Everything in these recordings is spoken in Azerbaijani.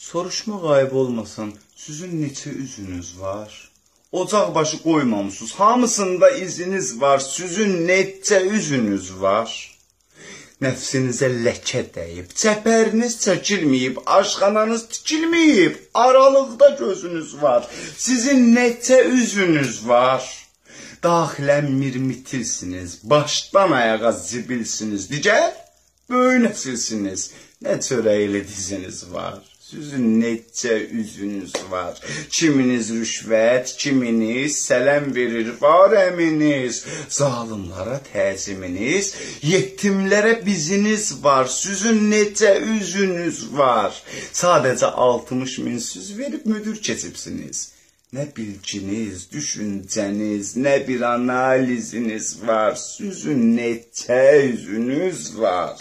Soruşma qayıb olmasın, sizin neçə üzünüz var? Ocaq başı qoymamısınız, hamısında iziniz var, sizin neçə üzünüz var? Nəfsinizə ləkə dəyib, çəpəriniz çəkilməyib, aşxananız tikilməyib, aralıqda gözünüz var. Sizin neçə üzünüz var? Daxilən mirmitirsiniz, başdan ayağa zibilsiniz. Digər, böyünəsirsiniz. Nə çörəkli diziniz var. Sizin neçə üzünüz var. Kiminiz rüşvət, kiminiz sələm verir, var əminiz. Zalimlara təziminiz, yetimlərə biziniz var. Sizin neçə üzünüz var. Sadəcə 60 min süz verib müdür keçibsiniz. Nə bilginiz, düşüncəniz, nə bir analiziniz var. Sizin neçə üzünüz var.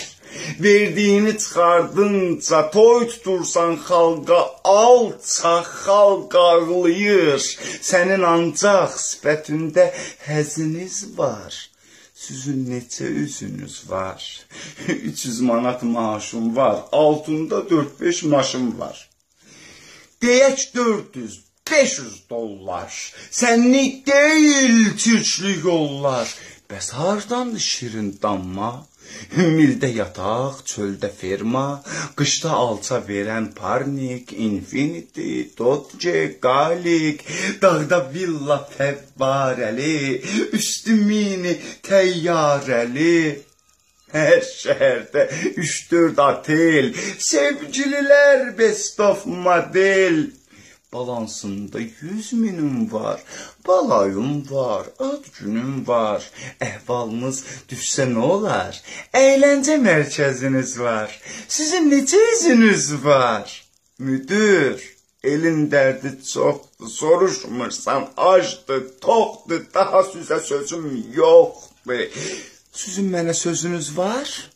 Verdiyini çıxardınca toy tutursan xalqa alçaq xalq ağlayır. Sənin ancaq sifətində həziniz var. Sizin neçə üzünüz var? 300 manat maaşım var, altında 4-5 maşım var. Deyək 400, 500 dollar. Sənlik deyil türklük yollar. Bəs hardandır şirin damma? Mildə yataq, çöldə ferma, qışda alça verən parnik, infinity, dodge, qalik, dağda villa fəvvarəli, üstü mini təyyarəli. Hər şəhərdə 3-4 otel, sevgililər best of model. Balansımda yüz minüm var, balayım var, ad günüm var. Ehvalımız düşse ne olar? Eğlence merkeziniz var. Sizin nece iziniz var? Müdür, elin derdi çoktu, soruşmursan açtı, toktu, daha size sözüm yoktu. Sizin mənə sözünüz var?